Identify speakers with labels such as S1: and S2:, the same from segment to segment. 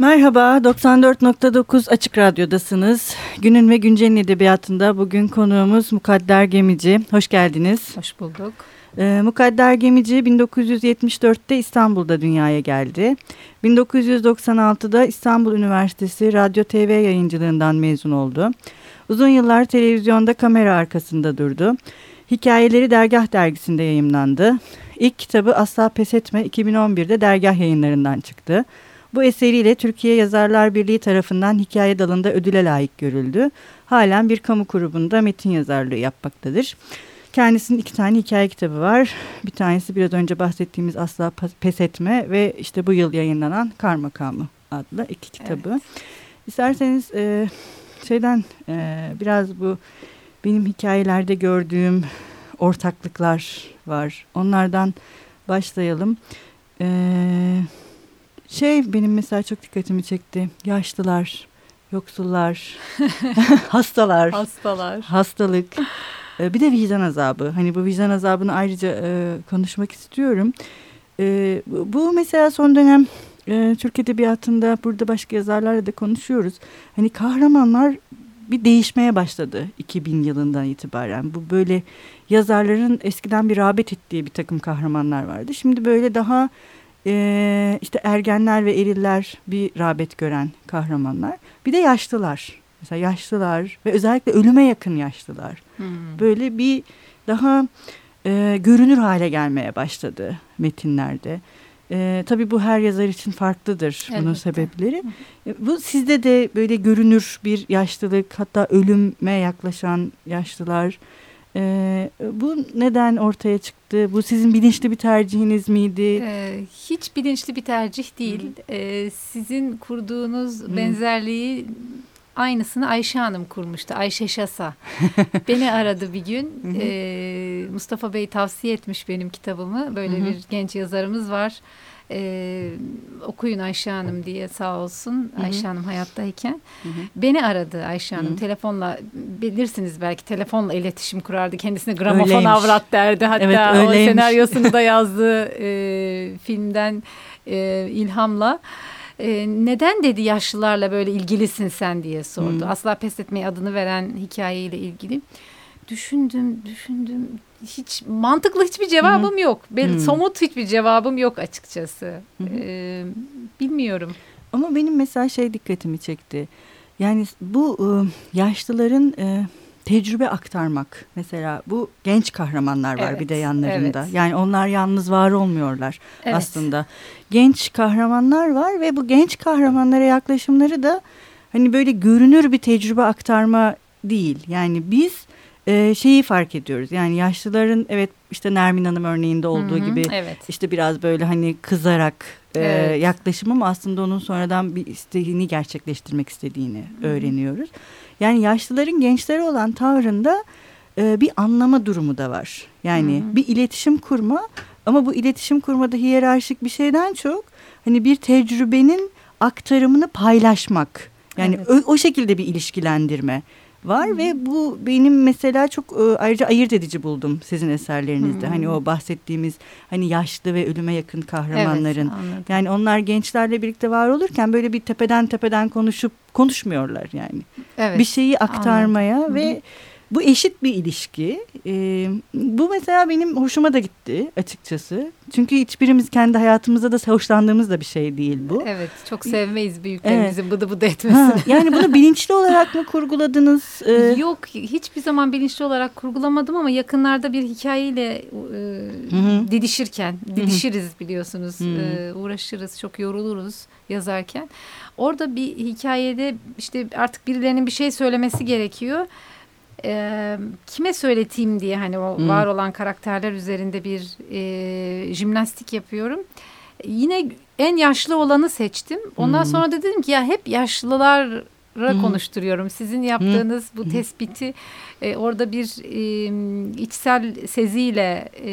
S1: Merhaba, 94.9 Açık Radyo'dasınız. Günün ve Güncel'in edebiyatında bugün konuğumuz Mukadder Gemici. Hoş geldiniz.
S2: Hoş bulduk.
S1: Ee, Mukadder Gemici 1974'te İstanbul'da dünyaya geldi. 1996'da İstanbul Üniversitesi Radyo TV yayıncılığından mezun oldu. Uzun yıllar televizyonda kamera arkasında durdu. Hikayeleri Dergah dergisinde yayımlandı. İlk kitabı Asla Pes Etme 2011'de Dergah yayınlarından çıktı. Bu eseriyle Türkiye Yazarlar Birliği tarafından hikaye dalında ödüle layık görüldü. Halen bir kamu kurumunda metin yazarlığı yapmaktadır. Kendisinin iki tane hikaye kitabı var. Bir tanesi biraz önce bahsettiğimiz Asla Pes Etme ve işte bu yıl yayınlanan Kar Makamı adlı iki kitabı. Evet. İsterseniz e, şeyden e, biraz bu benim hikayelerde gördüğüm ortaklıklar var. Onlardan başlayalım. Eee şey benim mesela çok dikkatimi çekti. Yaşlılar, yoksullar, hastalar,
S2: hastalar,
S1: hastalık. Ee, bir de vicdan azabı. Hani bu vicdan azabını ayrıca e, konuşmak istiyorum. E, bu mesela son dönem e, Türk Edebiyatı'nda burada başka yazarlarla da konuşuyoruz. Hani kahramanlar bir değişmeye başladı 2000 yılından itibaren. Bu böyle yazarların eskiden bir rağbet ettiği bir takım kahramanlar vardı. Şimdi böyle daha e, işte ergenler ve eriller bir rağbet gören kahramanlar. Bir de yaşlılar. Mesela yaşlılar ve özellikle ölüme yakın yaşlılar. Hmm. Böyle bir daha e, görünür hale gelmeye başladı metinlerde. E, tabii bu her yazar için farklıdır Elbette. bunun sebepleri. E, bu sizde de böyle görünür bir yaşlılık hatta ölüme yaklaşan yaşlılar ee, bu neden ortaya çıktı? Bu sizin bilinçli bir tercihiniz miydi?
S2: Ee, hiç bilinçli bir tercih değil. Ee, sizin kurduğunuz Hı. benzerliği aynısını Ayşe Hanım kurmuştu. Ayşe Şasa. Beni aradı bir gün. Ee, Mustafa Bey tavsiye etmiş benim kitabımı. Böyle -hı. bir genç yazarımız var e, okuyun Ayşe Hanım diye sağ olsun Hı -hı. Ayşe Hanım hayattayken Hı -hı. beni aradı Ayşe Hanım Hı -hı. telefonla bilirsiniz belki telefonla iletişim kurardı kendisine gramofon öyleymiş. avrat derdi hatta evet, o senaryosunu da yazdığı e, filmden e, ilhamla e, neden dedi yaşlılarla böyle ilgilisin sen diye sordu. Hı. Asla pes etmeyi adını veren hikayeyle ilgili. Düşündüm, düşündüm hiç mantıklı hiçbir cevabım Hı-hı. yok. Ben Hı-hı. somut hiçbir cevabım yok açıkçası. Ee, bilmiyorum.
S1: Ama benim mesela şey dikkatimi çekti. Yani bu yaşlıların tecrübe aktarmak mesela bu genç kahramanlar var evet, bir de yanlarında. Evet. Yani onlar yalnız var olmuyorlar evet. aslında. Genç kahramanlar var ve bu genç kahramanlara yaklaşımları da hani böyle görünür bir tecrübe aktarma değil. Yani biz e, şeyi fark ediyoruz. Yani yaşlıların evet işte Nermin Hanım örneğinde olduğu Hı -hı, gibi evet. işte biraz böyle hani kızarak e, evet. yaklaşım ama aslında onun sonradan bir isteğini gerçekleştirmek istediğini Hı -hı. öğreniyoruz. Yani yaşlıların gençlere olan tavrında e, bir anlama durumu da var. Yani Hı -hı. bir iletişim kurma ama bu iletişim kurmada hiyerarşik bir şeyden çok hani bir tecrübenin aktarımını paylaşmak. Yani evet. o, o şekilde bir ilişkilendirme var Hı. ve bu benim mesela çok e, ayrıca ayırt edici buldum sizin eserlerinizde. Hı. Hani o bahsettiğimiz hani yaşlı ve ölüme yakın kahramanların. Evet, yani onlar gençlerle birlikte var olurken böyle bir tepeden tepeden konuşup konuşmuyorlar yani. Evet, bir şeyi aktarmaya anladım. ve Hı bu eşit bir ilişki. E, bu mesela benim hoşuma da gitti açıkçası. Çünkü hiçbirimiz kendi hayatımızda da hoşlandığımız da bir şey değil bu.
S2: Evet çok sevmeyiz büyüklerimizin evet. bıdı bıdı etmesini. Ha,
S1: yani bunu bilinçli olarak mı kurguladınız?
S2: Ee, Yok hiçbir zaman bilinçli olarak kurgulamadım ama yakınlarda bir hikayeyle e, didişirken, didişiriz biliyorsunuz, e, uğraşırız, çok yoruluruz yazarken. Orada bir hikayede işte artık birilerinin bir şey söylemesi gerekiyor e, kime söyleteyim diye hani o hmm. var olan karakterler üzerinde bir e, jimnastik yapıyorum. Yine en yaşlı olanı seçtim. Ondan hmm. sonra da dedim ki ya hep yaşlılar hmm. konuşturuyorum. Sizin yaptığınız hmm. bu tespiti e, orada bir e, içsel seziyle e,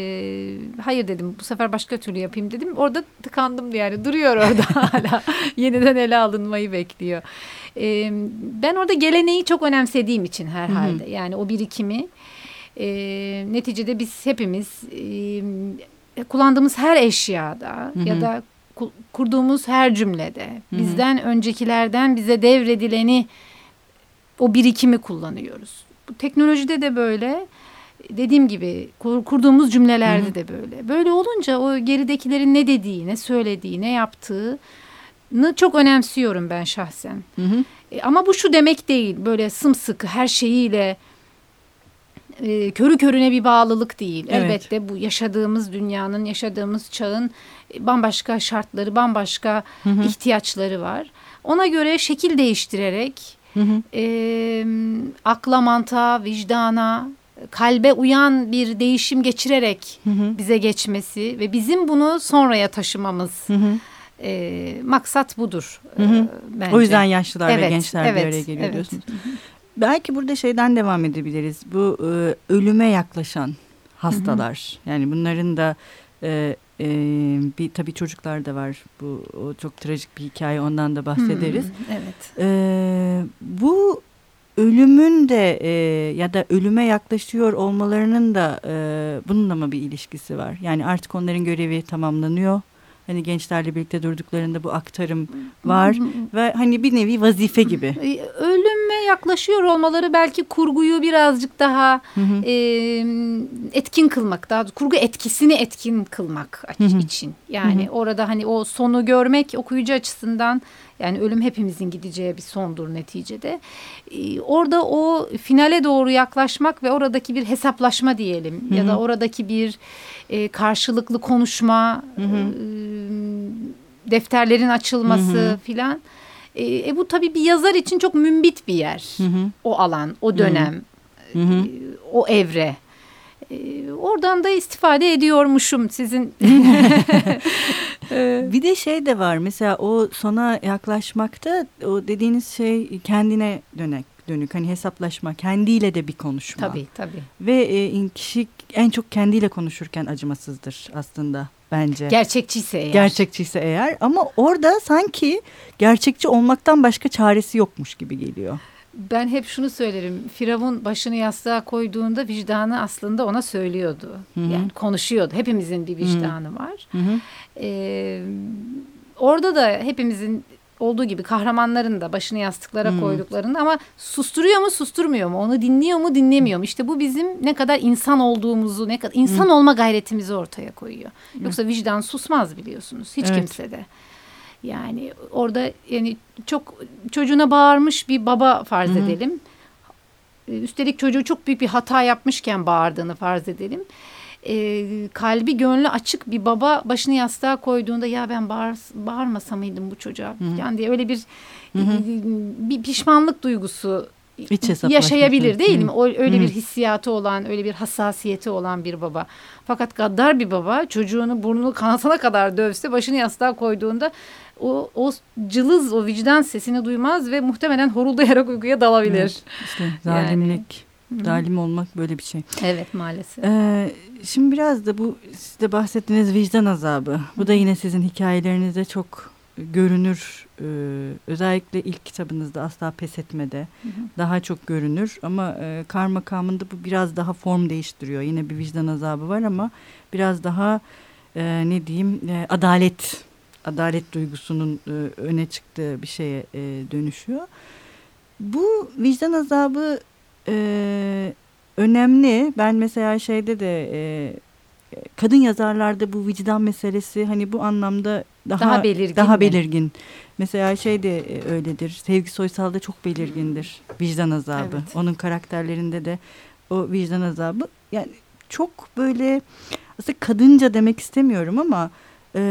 S2: hayır dedim bu sefer başka türlü yapayım dedim. Orada tıkandım yani duruyor orada hala yeniden ele alınmayı bekliyor. E, ben orada geleneği çok önemsediğim için herhalde hı hı. yani o birikimi e, neticede biz hepimiz e, kullandığımız her eşyada hı hı. ya da kurduğumuz her cümlede bizden öncekilerden bize devredileni o birikimi kullanıyoruz. Bu teknolojide de böyle dediğim gibi kurduğumuz cümlelerde Hı-hı. de böyle. Böyle olunca o geridekilerin ne dediği, ne söylediği, ne yaptığını çok önemsiyorum ben şahsen. Hı hı. E, ama bu şu demek değil böyle sımsıkı her şeyiyle e, körü körüne bir bağlılık değil. Evet. Elbette bu yaşadığımız dünyanın, yaşadığımız çağın e, bambaşka şartları, bambaşka hı hı. ihtiyaçları var. Ona göre şekil değiştirerek hı hı. E, akla, mantığa, vicdana, kalbe uyan bir değişim geçirerek hı hı. bize geçmesi ve bizim bunu sonraya taşımamız. Hı hı. E, maksat budur
S1: hı hı. E, bence. O yüzden yaşlılar evet, ve gençler evet, bir araya geliyor evet. diyorsunuz. Hı hı. Belki burada şeyden devam edebiliriz. Bu e, ölüme yaklaşan hastalar. Hı hı. Yani bunların da e, e, bir tabii çocuklar da var. Bu o çok trajik bir hikaye. Ondan da bahsederiz. Hı,
S2: evet.
S1: E, bu ölümün de e, ya da ölüme yaklaşıyor olmalarının da e, bununla mı bir ilişkisi var? Yani artık onların görevi tamamlanıyor hani gençlerle birlikte durduklarında bu aktarım var ve hani bir nevi vazife gibi.
S2: Yaklaşıyor olmaları belki kurguyu birazcık daha E, etkin kılmak, daha kurgu etkisini etkin kılmak için. Yani orada hani o sonu görmek okuyucu açısından yani ölüm hepimizin gideceği bir sondur neticede. Ee, orada o finale doğru yaklaşmak ve oradaki bir hesaplaşma diyelim Hı -hı. ya da oradaki bir e, karşılıklı konuşma, Hı -hı. E, defterlerin açılması filan. E, e, bu tabii bir yazar için çok mümbit bir yer. Hı hı. O alan, o dönem, hı hı. E, o evre. E, oradan da istifade ediyormuşum sizin.
S1: bir de şey de var mesela o sona yaklaşmakta o dediğiniz şey kendine dönek dönük hani hesaplaşma kendiyle de bir konuşma.
S2: Tabii tabii.
S1: Ve e, kişi en çok kendiyle konuşurken acımasızdır aslında bence.
S2: Gerçekçiyse eğer.
S1: Gerçekçiyse eğer ama orada sanki gerçekçi olmaktan başka çaresi yokmuş gibi geliyor.
S2: Ben hep şunu söylerim. Firavun başını yastığa koyduğunda vicdanı aslında ona söylüyordu. Hı -hı. Yani konuşuyordu. Hepimizin bir vicdanı Hı -hı. var. Hı -hı. Ee, orada da hepimizin olduğu gibi kahramanların da başını yastıklara hmm. koyduklarını ama susturuyor mu susturmuyor mu onu dinliyor mu dinlemiyor mu işte bu bizim ne kadar insan olduğumuzu ne kadar insan hmm. olma gayretimizi ortaya koyuyor. Hmm. Yoksa vicdan susmaz biliyorsunuz hiç evet. kimse de. Yani orada yani çok çocuğuna bağırmış bir baba farz hmm. edelim. Üstelik çocuğu çok büyük bir hata yapmışken bağırdığını farz edelim e, kalbi gönlü açık bir baba başını yastığa koyduğunda ya ben bağır, bağırmasa mıydım bu çocuğa Hı-hı. yani diye öyle bir Hı-hı. bir pişmanlık duygusu yaşayabilir değil mi? O, öyle Hı-hı. bir hissiyatı olan, öyle bir hassasiyeti olan bir baba. Fakat gaddar bir baba çocuğunu burnunu kanatana kadar dövse başını yastığa koyduğunda o, o cılız, o vicdan sesini duymaz ve muhtemelen horuldayarak uykuya dalabilir. Evet,
S1: işte zalimlik. Yani, Dalim olmak böyle bir şey.
S2: Evet maalesef.
S1: Ee, şimdi biraz da bu siz de bahsettiğiniz vicdan azabı. Bu da yine sizin hikayelerinizde çok görünür. Ee, özellikle ilk kitabınızda Asla Pes Etme'de hı hı. daha çok görünür. Ama e, kar makamında bu biraz daha form değiştiriyor. Yine bir vicdan azabı var ama biraz daha e, ne diyeyim e, adalet adalet duygusunun e, öne çıktığı bir şeye e, dönüşüyor. Bu vicdan azabı e, önemli. Ben mesela şeyde de e, kadın yazarlarda bu vicdan meselesi hani bu anlamda daha daha belirgin. Daha belirgin. Mesela şey de e, öyledir. Sevgi Soysal da çok belirgindir. Vicdan azabı. Evet. Onun karakterlerinde de o vicdan azabı. Yani çok böyle aslında kadınca demek istemiyorum ama e,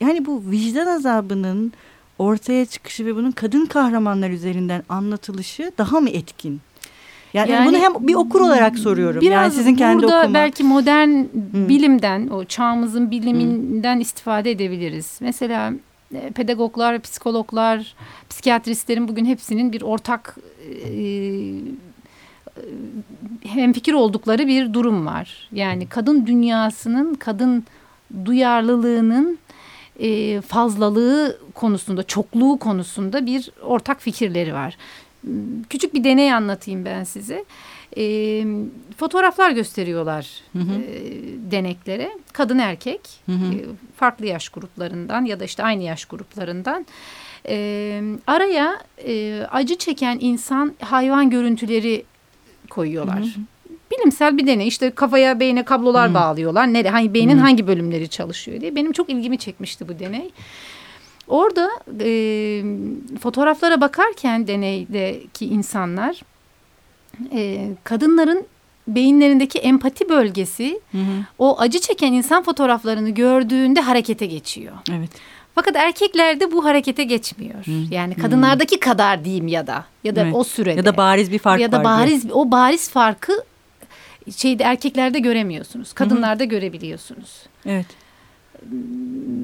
S1: yani bu vicdan azabının ortaya çıkışı ve bunun kadın kahramanlar üzerinden anlatılışı daha mı etkin? Yani, yani bunu hem bir okur olarak soruyorum.
S2: Biraz
S1: yani
S2: sizin kendi burada okuma. belki modern hmm. bilimden, o çağımızın biliminden hmm. istifade edebiliriz. Mesela e, pedagoglar, psikologlar, psikiyatristlerin bugün hepsinin bir ortak e, fikir oldukları bir durum var. Yani kadın dünyasının, kadın duyarlılığının e, fazlalığı konusunda, çokluğu konusunda bir ortak fikirleri var küçük bir deney anlatayım ben size. E, fotoğraflar gösteriyorlar hı hı. E, deneklere. Kadın erkek hı hı. E, farklı yaş gruplarından ya da işte aynı yaş gruplarından. E, araya e, acı çeken insan hayvan görüntüleri koyuyorlar. Hı hı bilimsel bir deney. İşte kafaya beyne kablolar hmm. bağlıyorlar. Nere, hani beynin hmm. hangi bölümleri çalışıyor diye. Benim çok ilgimi çekmişti bu deney. Orada e, fotoğraflara bakarken deneydeki insanlar e, kadınların beyinlerindeki empati bölgesi hı hı. o acı çeken insan fotoğraflarını gördüğünde harekete geçiyor.
S1: Evet.
S2: Fakat erkeklerde bu harekete geçmiyor. Hı. Yani kadınlardaki hı. kadar diyeyim ya da ya da evet. o sürede.
S1: Ya da bariz bir fark
S2: Ya da bariz diye. o bariz farkı şeyde erkeklerde göremiyorsunuz. Kadınlarda Hı -hı. görebiliyorsunuz.
S1: Evet.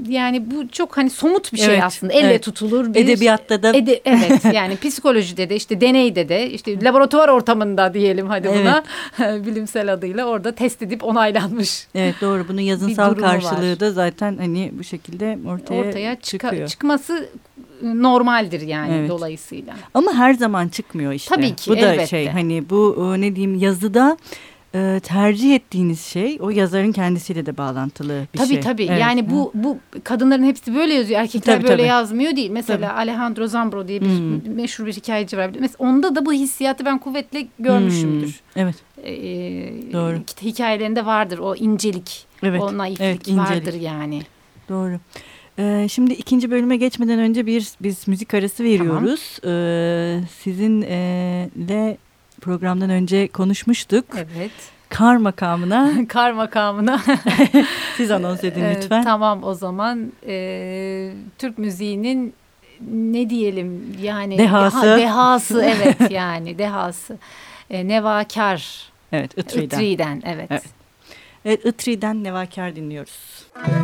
S2: Yani bu çok hani somut bir şey evet, aslında. Elle evet. tutulur bir
S1: edebiyatta da
S2: ede, evet yani psikolojide de işte deneyde de işte laboratuvar ortamında diyelim hadi evet. buna bilimsel adıyla orada test edip onaylanmış.
S1: Evet doğru bunun yazınsal karşılığı var. da zaten hani bu şekilde ortaya, ortaya çıkıyor. Çıka,
S2: çıkması normaldir yani evet. dolayısıyla.
S1: Ama her zaman çıkmıyor işte.
S2: Tabii ki
S1: bu da
S2: elbette.
S1: şey hani bu ne diyeyim yazıda e, tercih ettiğiniz şey o yazarın kendisiyle de bağlantılı bir
S2: tabii,
S1: şey.
S2: Tabii tabii. Yani bu bu kadınların hepsi böyle yazıyor. Erkekler tabii, böyle tabii. yazmıyor değil. Mesela tabii. Alejandro Zambro diye bir hmm. meşhur bir hikayeci var. Mesela onda da bu hissiyatı ben kuvvetle görmüşümdür.
S1: Hmm. Evet.
S2: Ee, Doğru. Hikayelerinde vardır o incelik, evet. o naiflik evet, incelik. vardır yani.
S1: Doğru. Ee, şimdi ikinci bölüme geçmeden önce bir biz müzik arası veriyoruz. Tamam. Ee, sizinle programdan önce konuşmuştuk.
S2: Evet.
S1: Kar makamına.
S2: Kar makamına.
S1: Siz anons edin lütfen.
S2: tamam o zaman e, Türk müziğinin ne diyelim yani
S1: dehası.
S2: Deha, dehası evet yani dehası. E, Nevakar.
S1: Evet Itri'den.
S2: Itri'den evet. Evet,
S1: evet Itri'den Nevakar dinliyoruz. Müzik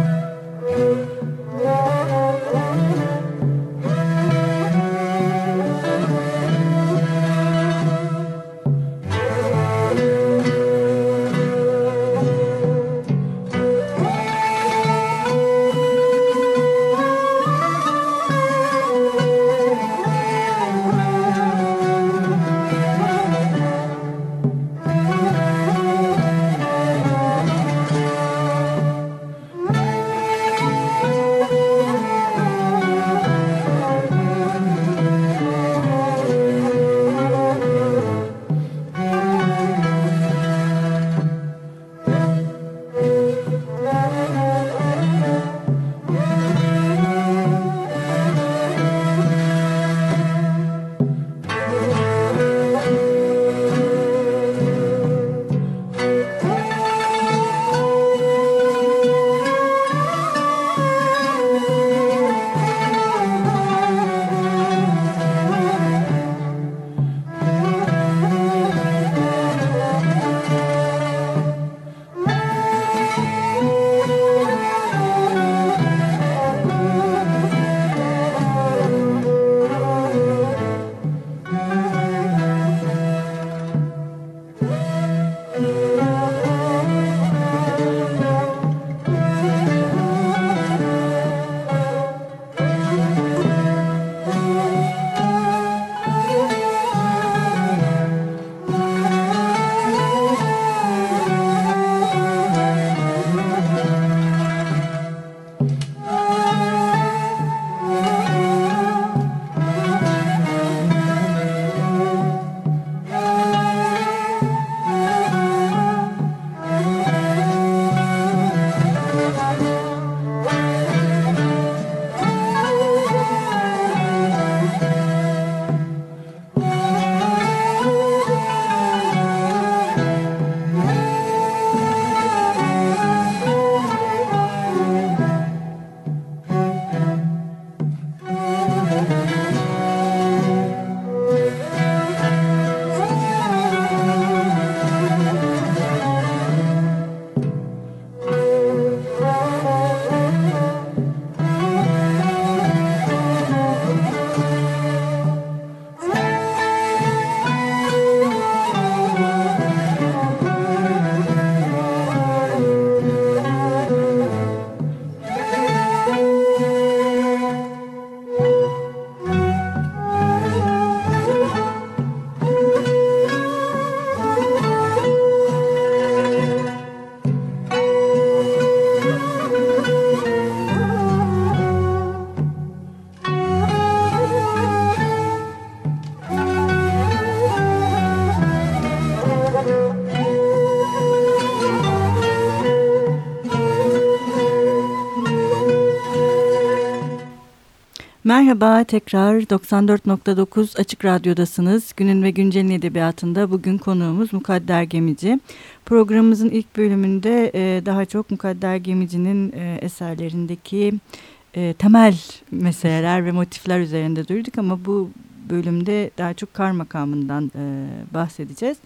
S1: Merhaba tekrar 94.9 Açık Radyo'dasınız. Günün ve Güncel'in edebiyatında bugün konuğumuz Mukadder Gemici. Programımızın ilk bölümünde e, daha çok Mukadder Gemici'nin e, eserlerindeki e, temel meseleler ve motifler üzerinde durduk ama bu bölümde daha çok kar makamından e, bahsedeceğiz.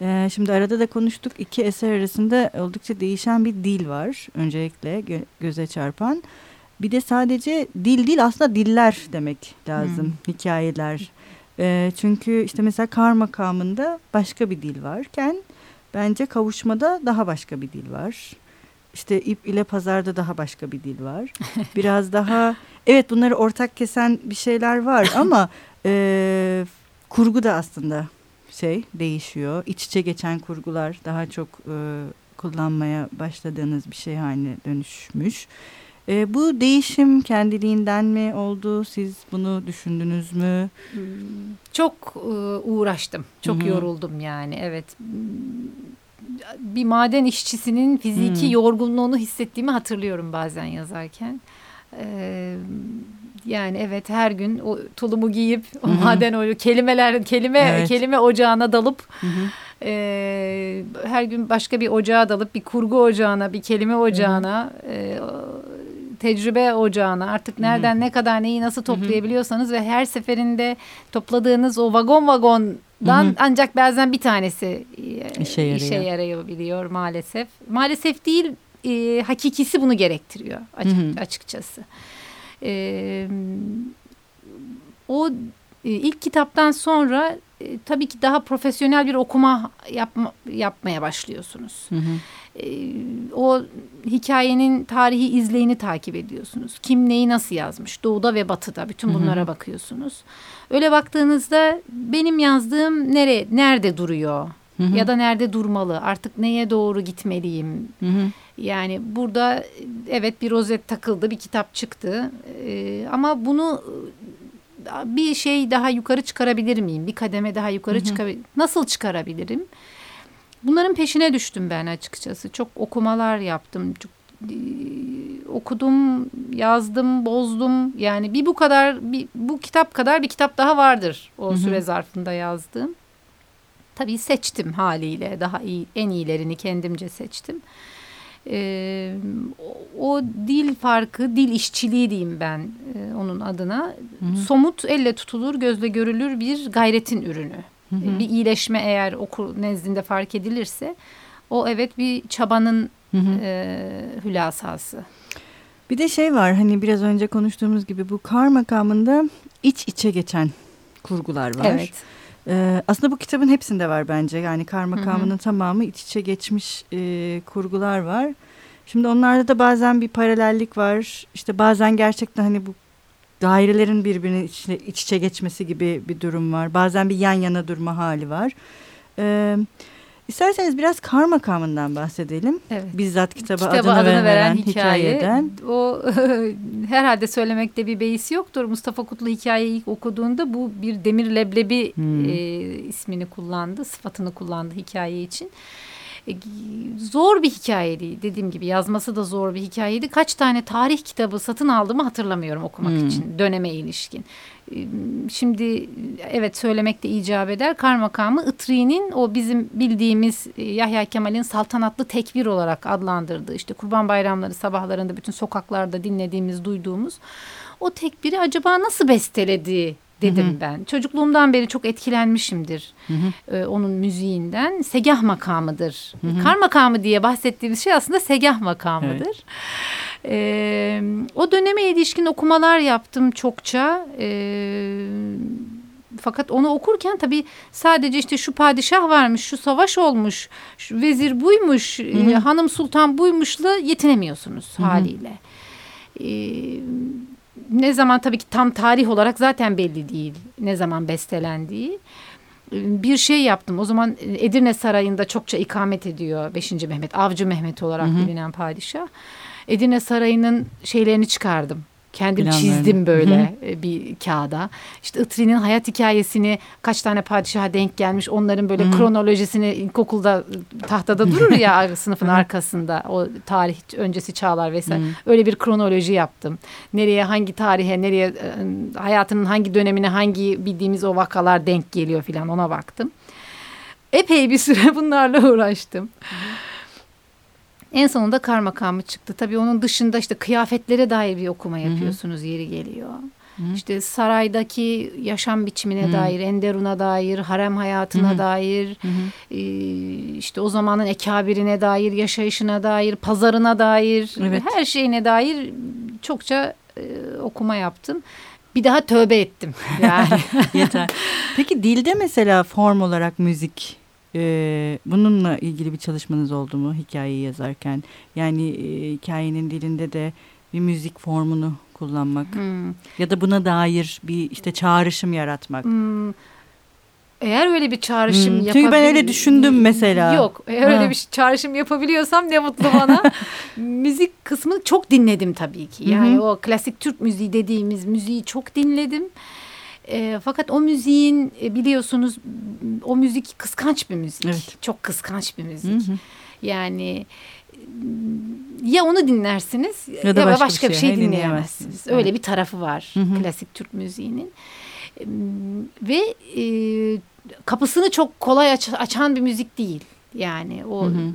S1: E, şimdi arada da konuştuk iki eser arasında oldukça değişen bir dil var öncelikle gö göze çarpan. Bir de sadece dil değil aslında diller demek lazım hmm. hikayeler. E, çünkü işte mesela kar makamında başka bir dil varken bence kavuşmada daha başka bir dil var. İşte ip ile pazarda daha başka bir dil var. Biraz daha evet bunları ortak kesen bir şeyler var ama e, kurgu da aslında şey değişiyor. İç içe geçen kurgular daha çok e, kullanmaya başladığınız bir şey haline dönüşmüş. E, bu değişim kendiliğinden mi oldu? Siz bunu düşündünüz mü? Hmm,
S2: çok e, uğraştım. Çok Hı -hı. yoruldum yani. Evet. Bir maden işçisinin fiziki Hı yorgunluğunu hissettiğimi hatırlıyorum bazen yazarken. Ee, yani evet her gün o tulumu giyip o Hı -hı. maden oyu kelimeler kelime evet. kelime ocağına dalıp Hı -hı. E, her gün başka bir ocağa dalıp bir kurgu ocağına bir kelime ocağına e, tecrübe ocağına artık nereden ne kadar neyi nasıl toplayabiliyorsanız ve her seferinde topladığınız o vagon vagondan Hı -hı. ancak bazen bir tanesi e, işe, yarıyor. işe yarayabiliyor maalesef. Maalesef değil e, hakikisi bunu gerektiriyor açık, açıkçası. E, o e, ilk kitaptan sonra e, tabii ki daha profesyonel bir okuma yapma, yapmaya başlıyorsunuz. Hı hı. E, o hikayenin tarihi izleyini takip ediyorsunuz. Kim neyi nasıl yazmış? Doğuda ve batıda bütün bunlara hı hı. bakıyorsunuz. Öyle baktığınızda benim yazdığım nere nerede duruyor? Hı hı. Ya da nerede durmalı? Artık neye doğru gitmeliyim? Hı hı. Yani burada evet bir rozet takıldı, bir kitap çıktı. Ee, ama bunu bir şey daha yukarı çıkarabilir miyim? Bir kademe daha yukarı çıkabilir Nasıl çıkarabilirim? Bunların peşine düştüm ben açıkçası. Çok okumalar yaptım. Çok e, okudum, yazdım, bozdum. Yani bir bu kadar bir, bu kitap kadar bir kitap daha vardır o hı hı. süre zarfında yazdığım. Tabii seçtim haliyle. Daha iyi en iyilerini kendimce seçtim e, o, dil farkı, dil işçiliği diyeyim ben e, onun adına. Hı hı. Somut, elle tutulur, gözle görülür bir gayretin ürünü. Hı hı. Bir iyileşme eğer okur nezdinde fark edilirse o evet bir çabanın hı hı. E, hülasası.
S1: Bir de şey var hani biraz önce konuştuğumuz gibi bu kar makamında iç içe geçen kurgular var. Evet. Ee, aslında bu kitabın hepsinde var bence. Yani kar makamının tamamı iç içe geçmiş e, kurgular var. Şimdi onlarda da bazen bir paralellik var. İşte bazen gerçekten hani bu dairelerin birbirine içine, iç içe geçmesi gibi bir durum var. Bazen bir yan yana durma hali var. Evet. İsterseniz biraz kar makamından bahsedelim. Evet. Bizzat kitaba, kitaba adını, adını veren, veren hikaye, hikayeden.
S2: O herhalde söylemekte bir beis yoktur. Mustafa Kutlu hikayeyi ilk okuduğunda bu bir demir leblebi hmm. e, ismini kullandı, sıfatını kullandı hikaye için. E, zor bir hikayeydi. Dediğim gibi yazması da zor bir hikayeydi. Kaç tane tarih kitabı satın aldığımı hatırlamıyorum okumak hmm. için döneme ilişkin. E, şimdi evet söylemek de icap eder. Kar makamı Itri'nin o bizim bildiğimiz e, Yahya Kemal'in saltanatlı tekbir olarak adlandırdığı işte kurban bayramları sabahlarında bütün sokaklarda dinlediğimiz, duyduğumuz o tekbiri acaba nasıl besteledi dedim hı hı. ben. Çocukluğumdan beri çok etkilenmişimdir hı hı. E, onun müziğinden. Segah makamıdır. Hı hı. Kar makamı diye bahsettiğimiz şey aslında segah makamıdır. Evet. E, o döneme ilişkin okumalar yaptım çokça. E, fakat onu okurken tabii sadece işte şu padişah varmış, şu savaş olmuş, şu vezir buymuş, hı hı. E, hanım sultan buymuşla yetinemiyorsunuz hı hı. haliyle. E, ne zaman tabii ki tam tarih olarak zaten belli değil ne zaman bestelendiği. Bir şey yaptım. O zaman Edirne Sarayı'nda çokça ikamet ediyor 5. Mehmet. Avcı Mehmet olarak hı hı. bilinen padişah. Edirne Sarayı'nın şeylerini çıkardım. Kendim çizdim böyle Hı. bir kağıda. İşte Itri'nin hayat hikayesini kaç tane padişaha denk gelmiş onların böyle Hı. kronolojisini ilkokulda tahtada durur ya sınıfın arkasında o tarih öncesi çağlar vesaire. Hı. Öyle bir kronoloji yaptım. Nereye hangi tarihe nereye hayatının hangi dönemine hangi bildiğimiz o vakalar denk geliyor filan ona baktım. Epey bir süre bunlarla uğraştım. Hı. En sonunda kar makamı çıktı. Tabii onun dışında işte kıyafetlere dair bir okuma yapıyorsunuz Hı -hı. yeri geliyor. Hı -hı. İşte saraydaki yaşam biçimine Hı -hı. dair, Enderun'a dair, harem hayatına Hı -hı. dair, Hı -hı. E, işte o zamanın ekabirine dair, yaşayışına dair, pazarına dair, evet. her şeyine dair çokça e, okuma yaptım. Bir daha tövbe ettim yani.
S1: Yeter. Peki dilde mesela form olarak müzik ee, bununla ilgili bir çalışmanız oldu mu hikayeyi yazarken? Yani e, hikayenin dilinde de bir müzik formunu kullanmak hmm. ya da buna dair bir işte çağrışım yaratmak. Hmm.
S2: Eğer öyle bir çağrışım hmm.
S1: Çünkü ben öyle düşündüm mesela.
S2: Yok eğer ha. öyle bir çağrışım yapabiliyorsam ne mutlu bana. Müzik kısmını çok dinledim tabii ki. Yani Hı -hı. o klasik Türk müziği dediğimiz müziği çok dinledim. E, fakat o müziğin e, biliyorsunuz o müzik kıskanç bir müzik. Evet. Çok kıskanç bir müzik. Hı hı. Yani ya onu dinlersiniz ya, da ya başka, başka bir şey, bir şey dinleyemezsiniz. Öyle evet. bir tarafı var hı hı. klasik Türk müziğinin. Ve e, kapısını çok kolay aç, açan bir müzik değil. Yani o hı hı.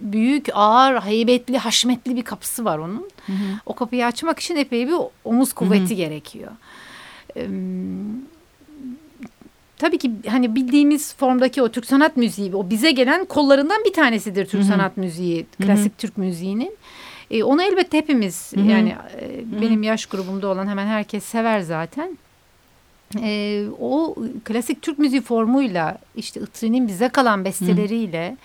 S2: büyük, ağır, heybetli, haşmetli bir kapısı var onun. Hı hı. O kapıyı açmak için epey bir omuz kuvveti hı hı. gerekiyor tabii ki hani bildiğimiz formdaki o Türk sanat müziği o bize gelen kollarından bir tanesidir Türk Hı -hı. sanat müziği, klasik Hı -hı. Türk müziğinin. E, onu elbette hepimiz Hı -hı. yani e, benim yaş grubumda olan hemen herkes sever zaten. E, o klasik Türk müziği formuyla işte Itri'nin bize kalan besteleriyle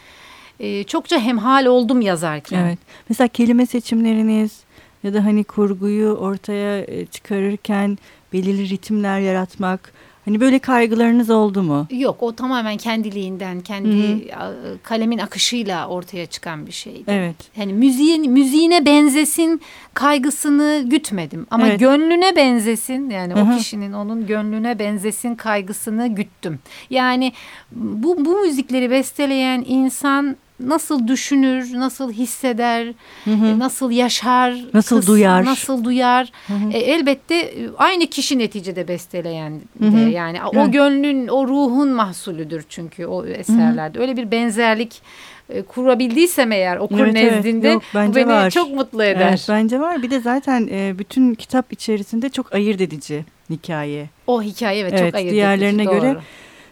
S2: Hı -hı. e, çokça hemhal oldum yazarken.
S1: Evet. Mesela kelime seçimleriniz ya da hani kurguyu ortaya e, çıkarırken belirli ritimler yaratmak hani böyle kaygılarınız oldu mu?
S2: Yok o tamamen kendiliğinden kendi Hı-hı. kalemin akışıyla ortaya çıkan bir şeydi. Evet. Hani müziğin müziğine benzesin kaygısını gütmedim ama evet. gönlüne benzesin yani Hı-hı. o kişinin onun gönlüne benzesin kaygısını güttüm. Yani bu bu müzikleri besteleyen insan nasıl düşünür, nasıl hisseder, hı hı. E, nasıl yaşar,
S1: nasıl kız, duyar,
S2: nasıl duyar. Hı hı. E, elbette e, aynı kişi neticede besteleyen de hı hı. yani evet. o gönlün, o ruhun mahsulüdür çünkü o eserlerde. Hı hı. Öyle bir benzerlik e, kurabildiysem eğer okur evet, nezdinde evet, yok, bence bu beni var. çok mutlu eder. Evet,
S1: bence var. Bir de zaten e, bütün kitap içerisinde çok ayırt edici hikaye.
S2: O hikaye evet, evet çok ayırt
S1: diğerlerine edici. Diğerlerine göre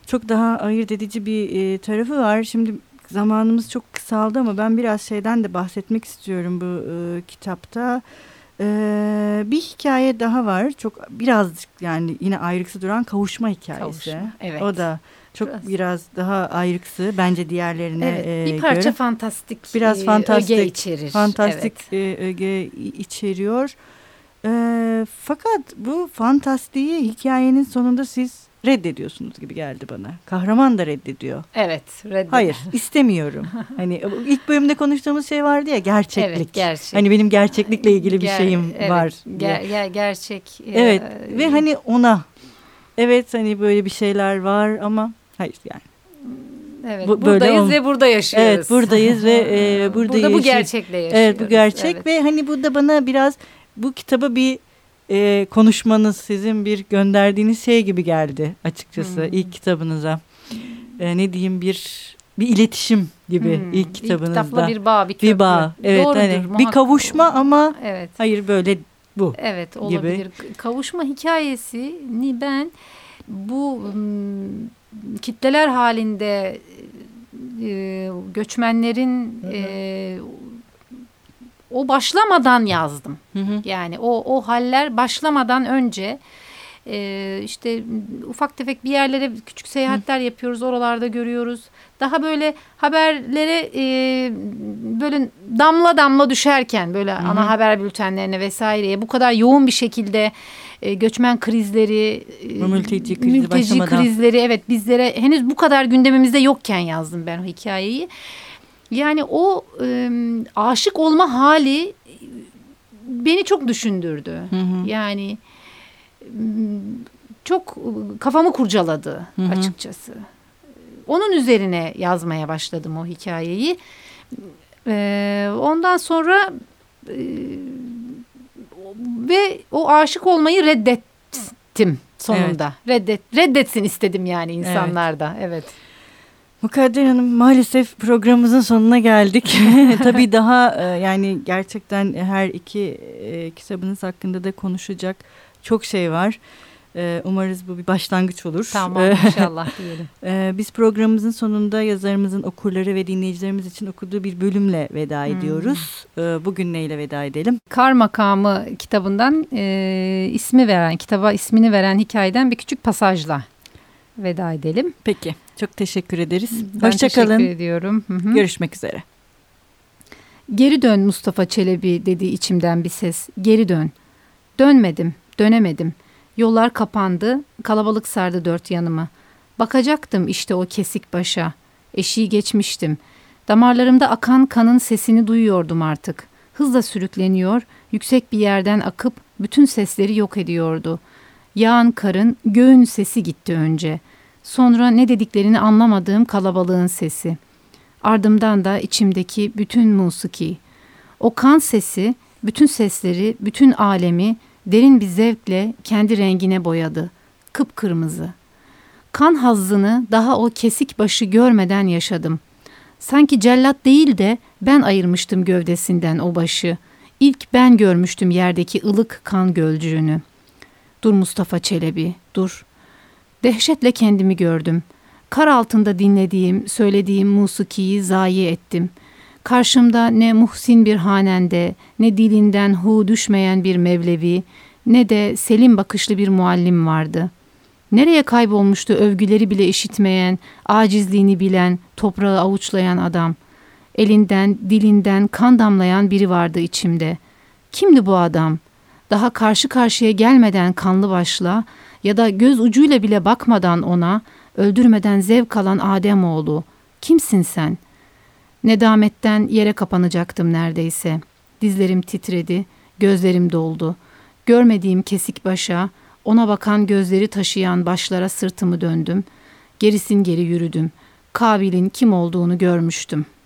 S1: çok daha ayırt edici bir e, tarafı var. Şimdi zamanımız çok kısaldı ama ben biraz şeyden de bahsetmek istiyorum bu e, kitapta. E, bir hikaye daha var. Çok birazcık yani yine ayrıksı duran kavuşma hikayesi. Kavuşma, evet. O da çok biraz, biraz daha ayrıksı bence diğerlerine evet,
S2: e, bir parça
S1: göre.
S2: fantastik biraz e, fantastik öge içerir.
S1: Fantastik evet. e, öge içeriyor. E, fakat bu fantastiği hikayenin sonunda siz reddediyorsunuz gibi geldi bana. Kahraman da reddediyor.
S2: Evet, reddediyor.
S1: Hayır, istemiyorum. hani ilk bölümde konuştuğumuz şey vardı ya gerçeklik. Evet, gerçek. Hani benim gerçeklikle ilgili bir Ger şeyim evet, var.
S2: Ger ger gerçek.
S1: Evet e ve hani ona evet hani böyle bir şeyler var ama hayır yani.
S2: Evet, bu, buradayız ve burada yaşıyoruz.
S1: Evet, buradayız ve e, burada,
S2: burada bu gerçekle yaşıyoruz.
S1: Evet, bu gerçek evet. ve hani bu da bana biraz bu kitaba bir e, konuşmanız sizin bir gönderdiğiniz şey gibi geldi açıkçası hmm. ilk kitabınıza. E, ne diyeyim bir bir iletişim gibi hmm. ilk kitabınızda. İlk kitapla
S2: bir bağ, bir köprü. Bir bağ.
S1: Evet, Doğrudur, hani bir kavuşma ama evet. hayır böyle bu.
S2: Evet, olabilir. Gibi. Kavuşma hikayesini ben bu kitleler halinde e, göçmenlerin e, o başlamadan yazdım. Hı hı. Yani o o haller başlamadan önce e, işte ufak tefek bir yerlere küçük seyahatler hı. yapıyoruz. Oralarda görüyoruz. Daha böyle haberlere e, böyle damla damla düşerken böyle hı ana haber bültenlerine vesaireye bu kadar yoğun bir şekilde e, göçmen krizleri,
S1: e, mülteci, krizi mülteci
S2: krizleri evet bizlere henüz bu kadar gündemimizde yokken yazdım ben o hikayeyi. Yani o e, aşık olma hali beni çok düşündürdü. Hı hı. Yani çok kafamı kurcaladı hı hı. açıkçası. Onun üzerine yazmaya başladım o hikayeyi. Ee, ondan sonra e, ve o aşık olmayı reddettim sonunda. Evet. Reddet reddetsin istedim yani insanlar da. Evet. evet.
S1: Mukadder Hanım maalesef programımızın sonuna geldik. Tabii daha e, yani gerçekten her iki e, kitabınız hakkında da konuşacak çok şey var. E, umarız bu bir başlangıç olur.
S2: Tamam inşallah diyelim.
S1: Biz programımızın sonunda yazarımızın okurları ve dinleyicilerimiz için okuduğu bir bölümle veda hmm. ediyoruz. Bugün neyle veda edelim?
S2: Kar Makamı kitabından ismi veren, kitaba ismini veren hikayeden bir küçük pasajla veda edelim.
S1: Peki. Çok teşekkür ederiz.
S2: Ben Hoşçakalın. teşekkür ediyorum.
S1: Hı hı. Görüşmek üzere.
S2: Geri dön Mustafa Çelebi dedi içimden bir ses. Geri dön. Dönmedim, dönemedim. Yollar kapandı, kalabalık sardı dört yanımı. Bakacaktım işte o kesik başa. Eşiği geçmiştim. Damarlarımda akan kanın sesini duyuyordum artık. Hızla sürükleniyor, yüksek bir yerden akıp bütün sesleri yok ediyordu. Yağan karın, göğün sesi gitti önce.'' Sonra ne dediklerini anlamadığım kalabalığın sesi. Ardımdan da içimdeki bütün musiki. O kan sesi bütün sesleri, bütün alemi derin bir zevkle kendi rengine boyadı. Kıpkırmızı. Kan hazzını daha o kesik başı görmeden yaşadım. Sanki cellat değil de ben ayırmıştım gövdesinden o başı. İlk ben görmüştüm yerdeki ılık kan gölcüğünü. Dur Mustafa Çelebi, dur. Dehşetle kendimi gördüm. Kar altında dinlediğim, söylediğim musikiyi zayi ettim. Karşımda ne muhsin bir hanende, ne dilinden hu düşmeyen bir mevlevi, ne de selim bakışlı bir muallim vardı. Nereye kaybolmuştu övgüleri bile işitmeyen, acizliğini bilen, toprağı avuçlayan adam. Elinden, dilinden kan damlayan biri vardı içimde. Kimdi bu adam? Daha karşı karşıya gelmeden kanlı başla, ya da göz ucuyla bile bakmadan ona öldürmeden zevk alan Ademoğlu kimsin sen? Nedametten yere kapanacaktım neredeyse. Dizlerim titredi, gözlerim doldu. Görmediğim kesik başa, ona bakan gözleri taşıyan başlara sırtımı döndüm. Gerisin geri yürüdüm. Kabil'in kim olduğunu görmüştüm.''